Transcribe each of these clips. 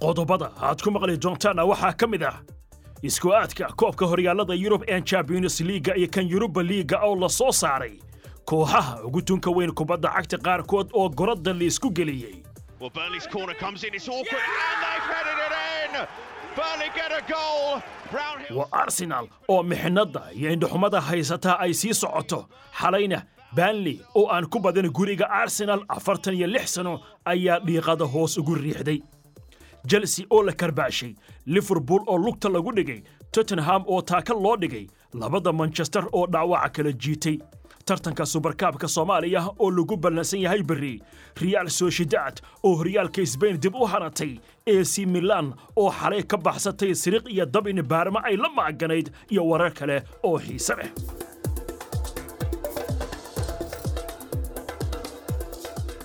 qodobada aad ku maqli doontaanna waxaa ka mid ah isku aadka koobka horyaalada yurub ee champions liiga iyo kan yuruba liiga oo la soo saaray kooxaha ugu tunka weyn kubadda cagta qaarkood oo goradda la isku geliyey. Waa arsenal oo mixnadda iyo indhaxumada haysataa ay sii socoto. Xalayna banley oo aan ku badan guriga arsenal afartan iyo lix sano ayaa dhiiqada hoos ugu riixday chelsea oo la karbaashay. Liverpool oo lugta lagu dhigay. Tottenham oo taaka loo dhigay. Labada manchester oo dhaawaca kala jiitay. Tartanka subarkaabka soomaaliya oo lagu ballansan yahay berri. Real sociedad oo horyaalka sbain dib u hanatay. Ac milan oo xalay ka baxsatay siriq iyo dabin baarma ay la maaganayd iyo warar kale oo xiise leh.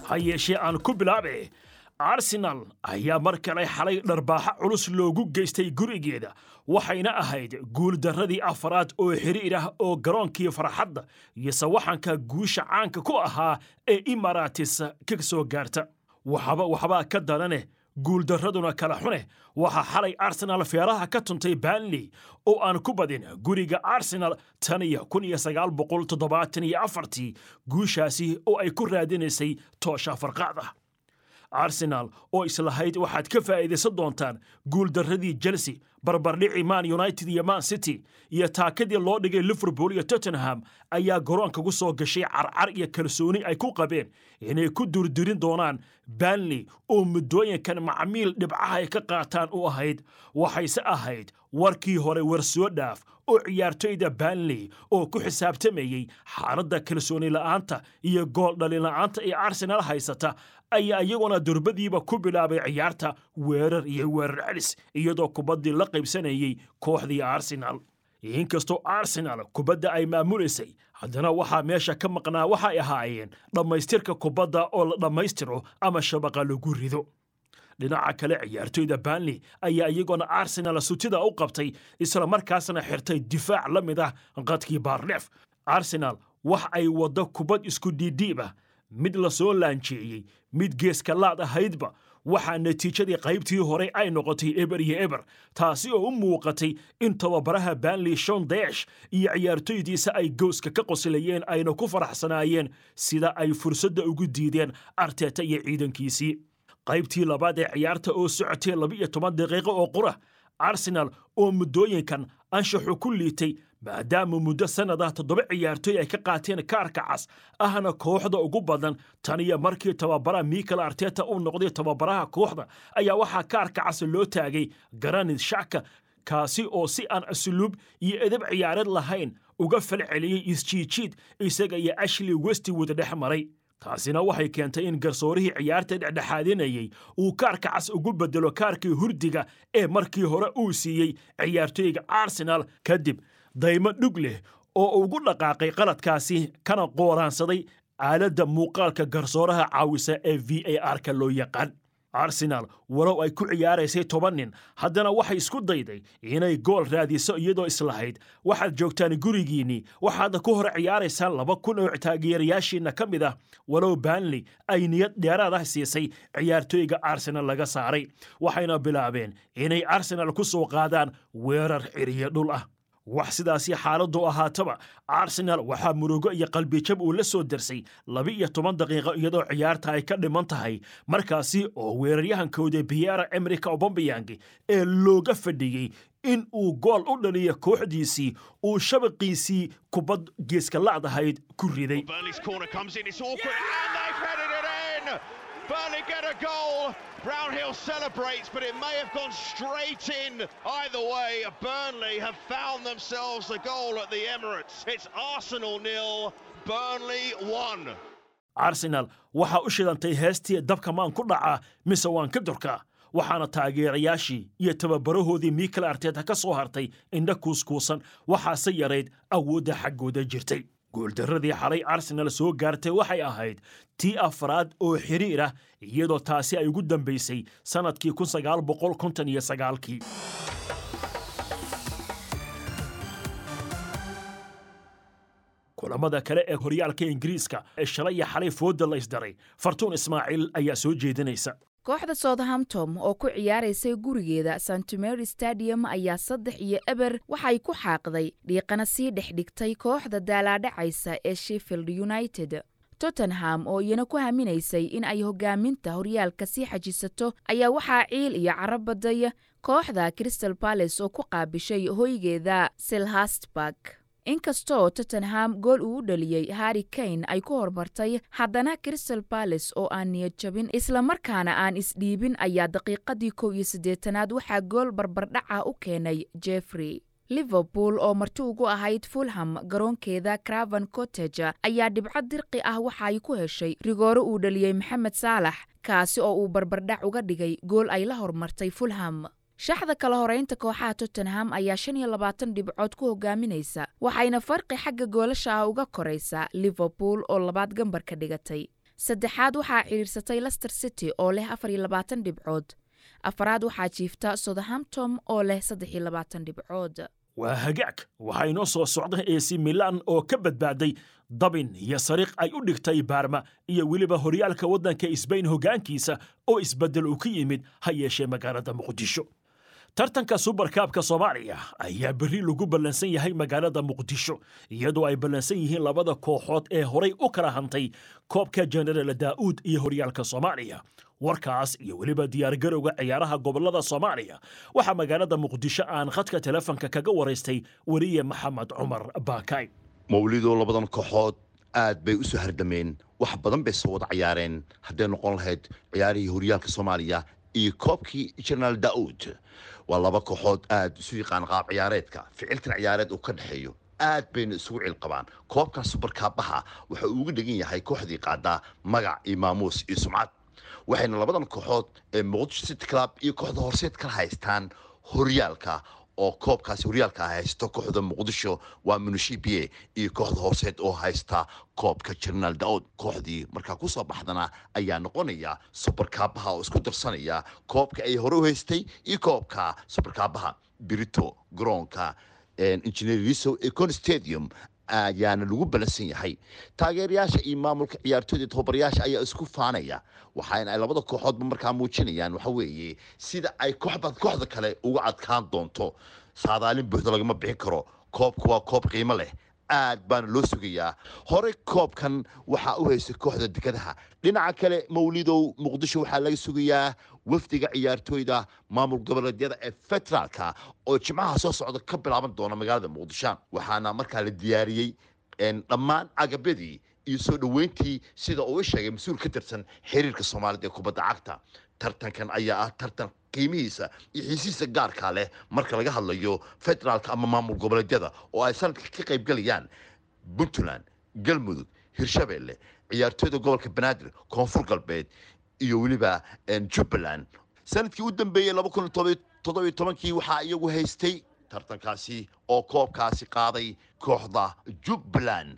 Ha yeeshee aan ku bilaabe arsenal ayaa mar kale xalay dharbaaxa culus loogu geystay gurigeeda waxayna ahayd guuldarradii afaraad oo xiriir ah oo garoonkii farxadda iyo sawaxanka guusha caanka ku ahaa ee imaratis ka soo gaarta. Waxbaa ka darane guuldarraduna kala xune. Waxaa xalay arsenal feeraha ka tuntay banley oo aan ku badin guriga arsenal tan iyo kun iyo sagaal afartii guushaasi oo ay ku raadinaysay toosha farqaada arsenal oo islahayd waxaad ka faa'iidaysan doontaan guuldarradii chelsea barbardhici man united iyo man city iyo taakadii loo dhigay liverpool iyo tottenham ayaa garoonka ku soo gashay carcar iyo kalsooni ay ku qabeen inay ku durdurin doonaan banley oo muddooyinkan macmiil dhibcaha ay ka qaataan u ahayd. Waxayse ahayd warkii hore war soo dhaaf oo ciyaartoyda banley oo ku xisaabtamayey xaaladda kalsooni la'aanta iyo gool dhalin la'aanta ee arsenal haysata ayaa iyaguna durbadiiba ku bilaabay ciyaarta weerar iyo weerar celis iyadoo kubaddii la qaybsanayey kooxdii arsenal. Inkastoo arsenal kubadda ay maamulaysay haddana waxaa meesha ka maqnaa waxay ahaayeen dhammaystirka kubadda oo la dhammaystiro ama shabaqa lagu rido. Dhinaca kale ciyaartoyda banley ayaa iyaguna arsenal sutida u qabtay isla markaasna xirtay difaac la mid ah qadkii baarlef arsenal wax ay waddo kubad isku dhiidhiib ah mid la soo laanjeeyey mid geeska laad ahaydba waxaa natiijadii qaybtii hore ay noqotay eber iyo eber taasi oo u muuqatay in tababaraha banley shon deesh iyo ciyaartoydiisa ay gooska ka qoslayeen ayna ku faraxsanaayeen sida ay fursadda ugu diideen arteta iyo ciidankiisii. Qaybtii labaad ee ciyaarta oo socotay laba-iyo toban daqiiqo oo qura arsenal oo muddooyinkan anshaxu ku liitay maadaama muddo sannadah toddoba ciyaartoy ay ka qaateen kaarka cas ahna kooxda ugu badan tan iyo markii tababaraha michael arteta uu noqday tababaraha kooxda ayaa waxaa kaarka cas loo taagay garanid shaka kaasi oo si aan asluub iyo edab ciyaareed lahayn uga falceliyey isjiijiid isaga iyo ashley westwood dhex maray. Taasina waxay keentay in garsoorihii ciyaarta dhexdhexaadinayey uu kaarka cas ugu bedelo kaarkii hurdiga ee markii hore uu siiyey ciyaartoyga arsenal kadib daymo dhug leh oo ugu dhaqaaqay qaladkaasi kana qooraansaday aaladda muuqaalka garsooraha caawisa ee v a r-ka loo yaqaan. Arsenal walow ay ku ciyaaraysay toban nin haddana waxay isku dayday inay gool raadiso iyadoo islahayd. Waxaad joogtaan gurigiinnii waxaadna ku hor ciyaaraysaan laba kun oo taageerayaashiinna ka mid ah. Walow banley ay niyad dheeraad ah siisay ciyaartoyga arsenal laga saaray waxayna bilaabeen inay arsenal ku soo qaadaan weerar xiriyo dhul ah wax sidaasi xaaladdu ahaataba arsenal waxaa murugo iyo qalbijab uu la soo darsay laba-iyo toban daqiiqo iyadoo ciyaarta ay ka dhiman tahay. Markaasi oo weeraryahankooda biera emerika obambayang ee looga fadhiyey in uu gool u dhaliyo kooxdiisii uu shabaqiisii kubad geeska la'dahayd ku riday Burnley get a goal. Brownhill celebrates, but it may have gone straight in. Either way, Burnley have found themselves a goal at the Emirates. It's Arsenal nil, Burnley one. arsenal waxaa u shidantay heestii dabka maan ku dhacaa mise waan ka durkaa waxaana taageerayaashii iyo tababarahoodii michael arteta ka soo hartay indha kuuskuusan waxaase yarayd awoodda xaggooda jirtay guuldarradii xalay arsenal soo gaartay waxay ahayd tii afraad oo xiriir ah iyadoo taasi ay ugu dambaysay sannadkii sagaalkii. Kulamada kale ee horyaalka ingiriiska ee shalay iyo xalay fooda la isdaray fartuun ismaaciil ayaa soo jeedinaysa kooxda southamptom oo ku ciyaaraysay gurigeeda st mary stadium ayaa saddex iyo eber waxay ku xaaqday dhiiqana sii dhex dhigtay kooxda daalaadhacaysa ee sheffield united. Tottenham oo iyana ku haminaysay in ay hogaaminta horyaalka sii xajisato ayaa waxaa ciil iyo cara baday kooxda crystal balace oo ku qaabishay hoygeeda selhastburg inkastoo tottenham gool uu dhaliyey harri kane ay ku hormartay haddana crystal balace oo aan niyad jabin islamarkaana aan isdhiibin ayaa daqiiqadii kow iyo siddeetanaad waxaa gool barbardhaca u keenay jeffrey. Liverpool oo marti ugu ahayd fulham garoonkeeda craven cottage ayaa dhibco dirqi ah waxa ay ku heshay rigooro uu dhaliyey maxamed saalax kaasi oo uu barbardhac uga dhigay gool ay la hormartay fulham shaxda kala horeynta kooxaha tottenham ayaa shan iyo labaatan dhibcood ku hogaaminaysa waxayna farqi xagga goolasha ah uga koraysaa liverpool oo labaad gambarka dhigatay. Saddexaad waxaa cidhiirsatay lester city oo leh afar iyo labaatan dhibcood afaraad waxaa jiifta southamptom oo leh saddex iyo labaatan dhibcood waa hagaag waxaa inoo soo socda ac milan oo ka badbaaday dabin iyo sariiq ay u dhigtay baarma iyo weliba horyaalka waddanka isbayn hoggaankiisa oo isbeddel uu ka yimid ha yeeshee magaalada muqdisho tartanka subarkaabka soomaaliya ayaa berri lagu ballansan yahay magaalada muqdisho iyadoo ay ballansan yihiin labada kooxood ee horay u kala hantay koobka jenaraal daa'uud iyo horyaalka soomaaliya. Warkaas iyo weliba diyaargarowga ciyaaraha gobollada soomaaliya waxaa magaalada muqdisho aan khadka telefonka kaga waraystay weriye maxamed cumar baakay mawlidoo labadan kooxood aad bay u soo hardameen wax badan bay soo wada cayaareen. Hadday noqon lahayd ciyaarihii horyaalka soomaaliya iyo koobkii jenaraal daa'uud waa laba kooxood aad isu yaqaan qaab ciyaareedka. Ficiltan ciyaareed uu ka dhexeeyo. Aad bayna isugu cilqabaan koobkan subarkaabaha waxa uu uga dhegan yahay kooxdii qaadaa magac iyo maamuus iyo sumcad. Waxayna labadan kooxood ee muqdisho city club iyo kooxda horseed kala haystaan horyaalka oo koobkaasi horyaalka haysto kooxda muqdisho waa munishibie iyo kooxda horseed oo haysta koobka jenaraal daud kooxdii markaa ku soo baxdana ayaa noqonaya subarkaabaha oo isku darsanaya koobka ay hore u haystay iyo koobka subarkaabaha brito garoonka engineer riso ee con stadium ayaana lagu balansan yahay. Taageerayaasha iyo maamulka ciyaartooyda tababarayaasha ayaa isku faanaya waxaana ay labada kooxoodba markaa muujinayaan waxa weeye sida ay kooxba kooxda kale uga adkaan doonto. Saadaalin buuxda lagama bixin karo koobka waa koob qiimo leh aad baana loo sugayaa. Hore koobkan waxaa u haystay kooxda dekadaha dhinaca kale mawlidow muqdisho waxaa laga sugayaa wafdiga ciyaartooyda maamul goboleedyada ee federaalka oo jimcaha soo socda ka bilaaban doona magaalada muqdisho. Waxaana markaa la diyaariyey dhammaan agabyadii iyo soo dhoweyntii sida uu sheegay mas'uul ka tirsan xiriirka soomaalida ee kubadda cagta. Tartankan ayaa ah tartan qiimihiisa iyo xiisihiisa gaarkaa leh marka laga hadlayo federaalka ama maamul goboleedyada oo ay sanadka ka qaybgalayaan puntland galmudug hirshabeelle ciyaartooyda gobolka banaadir koonfur galbeed iyo weliba jubbaland. Sanadkii u dambeeyey laba kun toddobiyo tobankii waxaa iyagu haystay tartankaasi oo koobkaasi qaaday kooxda jubbaland.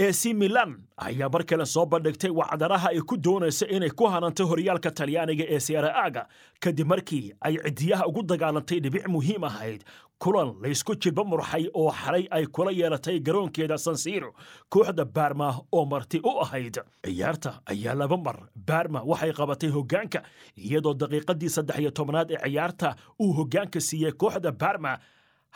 Ac milan ayaa mar kale soo bandhigtay wacdaraha ay ku doonaysa inay ku hanantay horyaalka talyaaniga ee seeraaga kadib markii ay cidiyaha ugu dagaalantay dhibic muhiim ahayd kulan laysku jilba murxay oo xalay ay kula yeelatay garoonkeeda sansiiro kooxda baarma oo marti u ahayd. Ciyaarta ayaa laba mar. Baarma waxay qabatay hoggaanka iyadoo daqiiqadii saddex iyo tobnaad ee ciyaarta uu hoggaanka siiyey kooxda baarma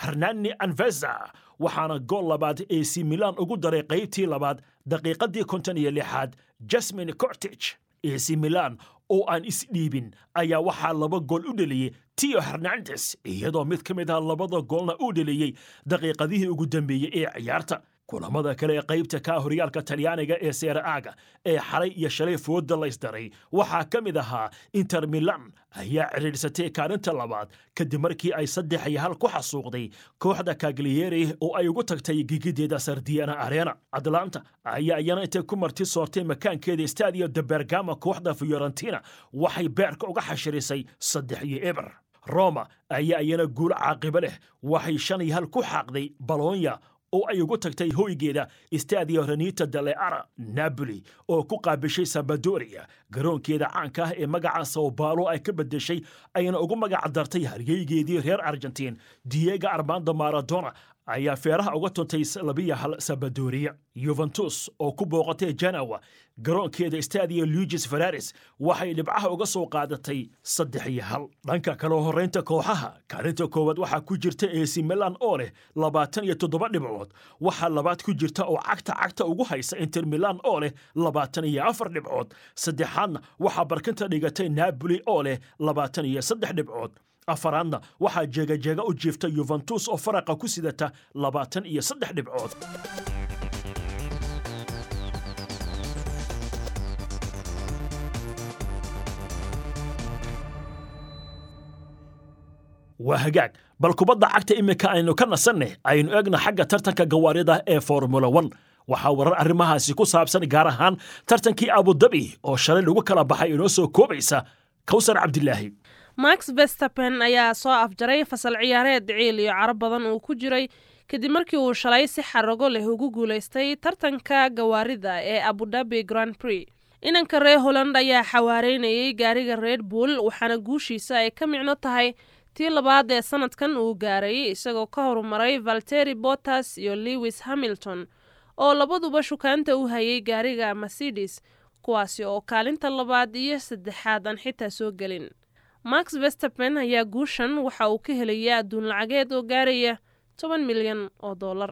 hernani anveza waxaana gool labaad ac milan ugu daray qaybtii labaad daqiiqadii konton iyo lixaad jasmin cortich ac milan oo aan isdhiibin ayaa waxaa laba gool u dheliyey tio hernandes iyadoo mid ka mid ah labada goolna uu dheliyey daqiiqadihii ugu dambeeyey ee ciyaarta kulamada kale ee qaybta ka horyaalka talyaaniga ee seeraaga ee xalay iyo shalay fooda laysdaray waxaa ka mid ahaa inter milan ayaa cidhiidhsatay kaalinta labaad kadib markii ay saddex iyo hal ku xasuuqday kooxda kagliyeri oo ay ugu tagtay gigideeda sardiana arena. Atlanta ayaa iyana intay ku marti soortay makaankeeda stadio de bergama kooxda fiorentina waxay beerka uga xashirisay saddex iyo eber. Roma ayaa iyana guul caaqibo leh waxay shan iyo hal ku xaaqday balonya oo ay ugu tagtay hoygeeda stadio renita deleara napoli oo ku qaabishay sabadoria garoonkeeda caanka ah ee magaca sao baalo ay ka bedeshay ayna ugu magac dartay haryeygeedii reer argentiin diego armando maradona ayaa feeraha uga tuntay labiya hal sabadooriya yuventus oo ku booqatay janawa garoonkeeda stadia lugis feraris waxay dhibcaha uga soo qaadatay saddex iyo hal. Dhanka kale horraynta kooxaha kaalinta koowaad waxaa ku jirta ac milan oo leh labaatan iyo toddoba dhibcood waxaa labaad ku jirta oo cagta cagta ugu haysa inter milan oo leh labaatan iyo afar dhibcood saddexaadna waxaa barkinta dhigatay napoli oo leh labaatan iyo saddex dhibcood afaraadna waxaa jeegajeega u jiifta yuventus oo faraqa ku sidata labaatan iyo saddex dhibcood. Waa hagaag bal kubadda cagta iminka aynu ka nasanne aynu eegna xagga tartanka gawaarida ee formula one. Waxaa warar arrimahaasi ku saabsan gaar ahaan tartankii abudabi oo shalay lagu kala baxay inoo soo koobaysa kawsar cabdilaahi max vestapen ayaa soo afjaray fasal ciyaareed ciil iyo caro badan uu ku jiray kadib markii uu shalay si xarago leh ugu guulaystay tartanka gawaarida ee abudabi grand prix. Inanka reer holland ayaa xawaareynayay gaariga red bull waxaana guushiisa ay ka micno tahay tii labaad ee sanadkan uu gaaray isagoo ka horumaray valteri bottas iyo lewis hamilton oo labaduba shukaanta u hayay gaariga mercedes kuwaasi oo kaalinta labaad iyo saddexaad aan xitaa soo gelin max vestapen ayaa guushan waxa uu ka helaya adduun lacageed oo gaaraya toban milyan oo dollar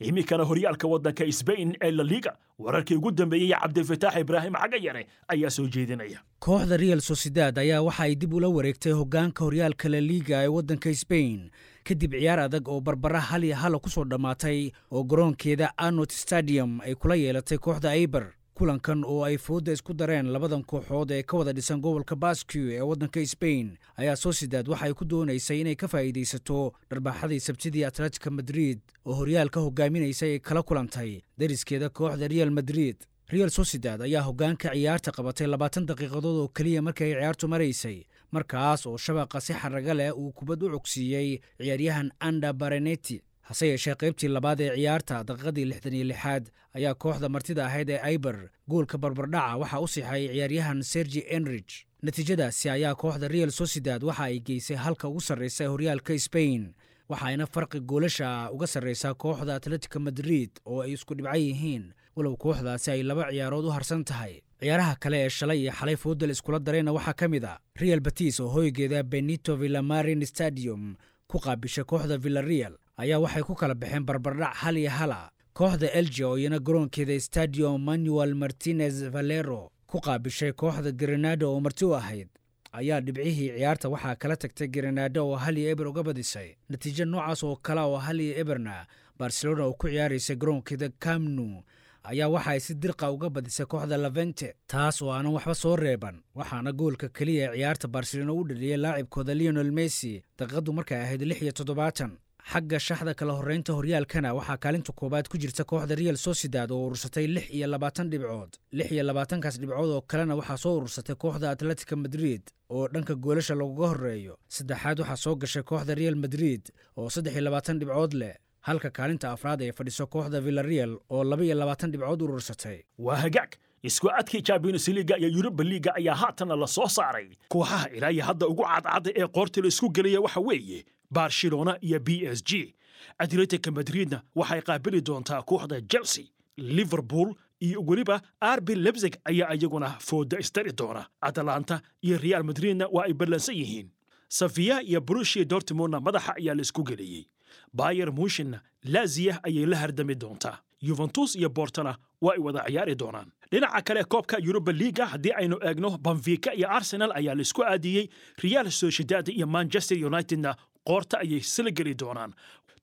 iminkana horyaalka waddanka sbain ee la liga. Wararkii ugu dambeeyey cabdilfataax ibraahim cagayare ayaa soo jeedinaya. Kooxda real sociedad ayaa waxa ay dib ula wareegtay hoggaanka horyaalka la liga ee waddanka sbain kadib ciyaar adag oo barbara hal iyo hala ku soo dhammaatay oo garoonkeeda arnot stadium ay kula yeelatay kooxda aiber kulankan oo ay foodda isku dareen labadan kooxood ee ka wada dhisan gobolka basque ee waddanka sbain ayaa sociedad waxa ay ku doonaysay inay ka faa'iidaysato dharbaaxadii sabtidii atletica madrid oo horyaalka hogaaminaysay ay kala kulantay. Dariskeeda kooxda real madrid real sociedad ayaa hoggaanka ciyaarta qabatay labaatan daqiiqadood oo keliya markii ay ciyaartu maraysay markaas oo shabaqa si xaraga leh uu kubad u cogsiiyey ciyaaryahan anda bareneti hase yeeshee qaybtii labaad ee ciyaarta daqiiqadii lixdan iyo lixaad ayaa kooxda martida ahayd ee aiber goolka barbardhaca waxaa u sixay ciyaaryahan sergi enrich. Natiijadaasi ayaa kooxda real sociedad waxa ay geysay halka ugu sarraysa ee horyaalka sbain waxaayna farqi goolasha uga sarraysaa kooxda atletica madrid oo ay isku dhibcan yihiin. Walow kooxdaasi ay laba ciyaarood u harsan tahay. Ciyaaraha kale ee shalay iyo xalay foodal iskula darayna waxaa ka mid a real batis oo hoygeeda benito villamarin stadium ku qaabishay kooxda villareal ayaa waxay ku kala baxeen barbardhac hal iyo hala kooxda elge oo iyana garoonkeeda stadium manuel martinez valero ku qaabishay kooxda grenado oo marti u ahayd ayaa dhibcihii ciyaarta waxaa kala tagtay grenado oo hal iyo eber uga badisay. Natiijo noocaas oo kale oo hal iyo eberna barcelona oo ku ciyaaraysay garoonkeeda camnu ayaa waxa ay si dirqa uga badisay kooxda lavente taas oo aanan waxba soo reeban. Waxaana goolka keliya ciyaarta barcelona u dhaliyey laacibkooda leonel messi daqiiqaddu markay ahayd lix iyo toddobaatan xagga shaxda kala horraynta horyaalkana waxaa kaalinta koowaad ku jirta kooxda real sociedad oo urursatay lix iyo labaatan dhibcood. Lix iyo labaatankaas dhibcood oo kalena waxaa soo urursatay kooxda atletica madrid oo dhanka goolasha laguga horreeyo. Saddexaad waxaa soo gashay kooxda real madrid oo saddex iyo labaatan dhibcood leh halka kaalinta afraad ay fadhiso kooxda villareal oo laba iyo labaatan dhibcood urursatay. Waa hagaag! Isku adkii champions liga iyo yuruba liga ayaa haatana la soo saaray. Kooxaha ilaa iyo hadda ugu cadcadda ee qoorta la isku gelaya waxa weeye barcelona iyo b s g. Atletica madridna waxay qaabili doontaa kooxda chelsea liverpool iyo weliba arbi lebzig ayaa iyaguna fooda istari doona. Atalanta iyo real madridna waa ay ballansan yihiin. Safiya iyo brushia dortmundna madaxa ayaa la isku geliyey. Bayer muushinna laziya ayay la hardami doontaa. Yuventus iyo bortona waa ay wada ciyaari doonaan. Dhinaca kale koobka yuruba liga haddii aynu eegno banfika iyo arsenal ayaa la isku aadiyey. Real sociedad iyo manchester unitedna qoorta ayay sila geli doonaan.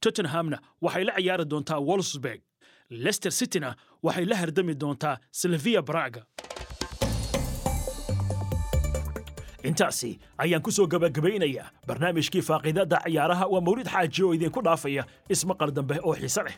Tottenhamna waxay la ciyaari doontaa wolfsburg. Leicester cityna waxay la hardami doontaa silvia braga intaasi ayaan ku soo gabagabaynayaa barnaamijkii faaqiidada ciyaaraha waa mawlid xaaji oo idinku dhaafaya. Ismaqal dambe oo xiise leh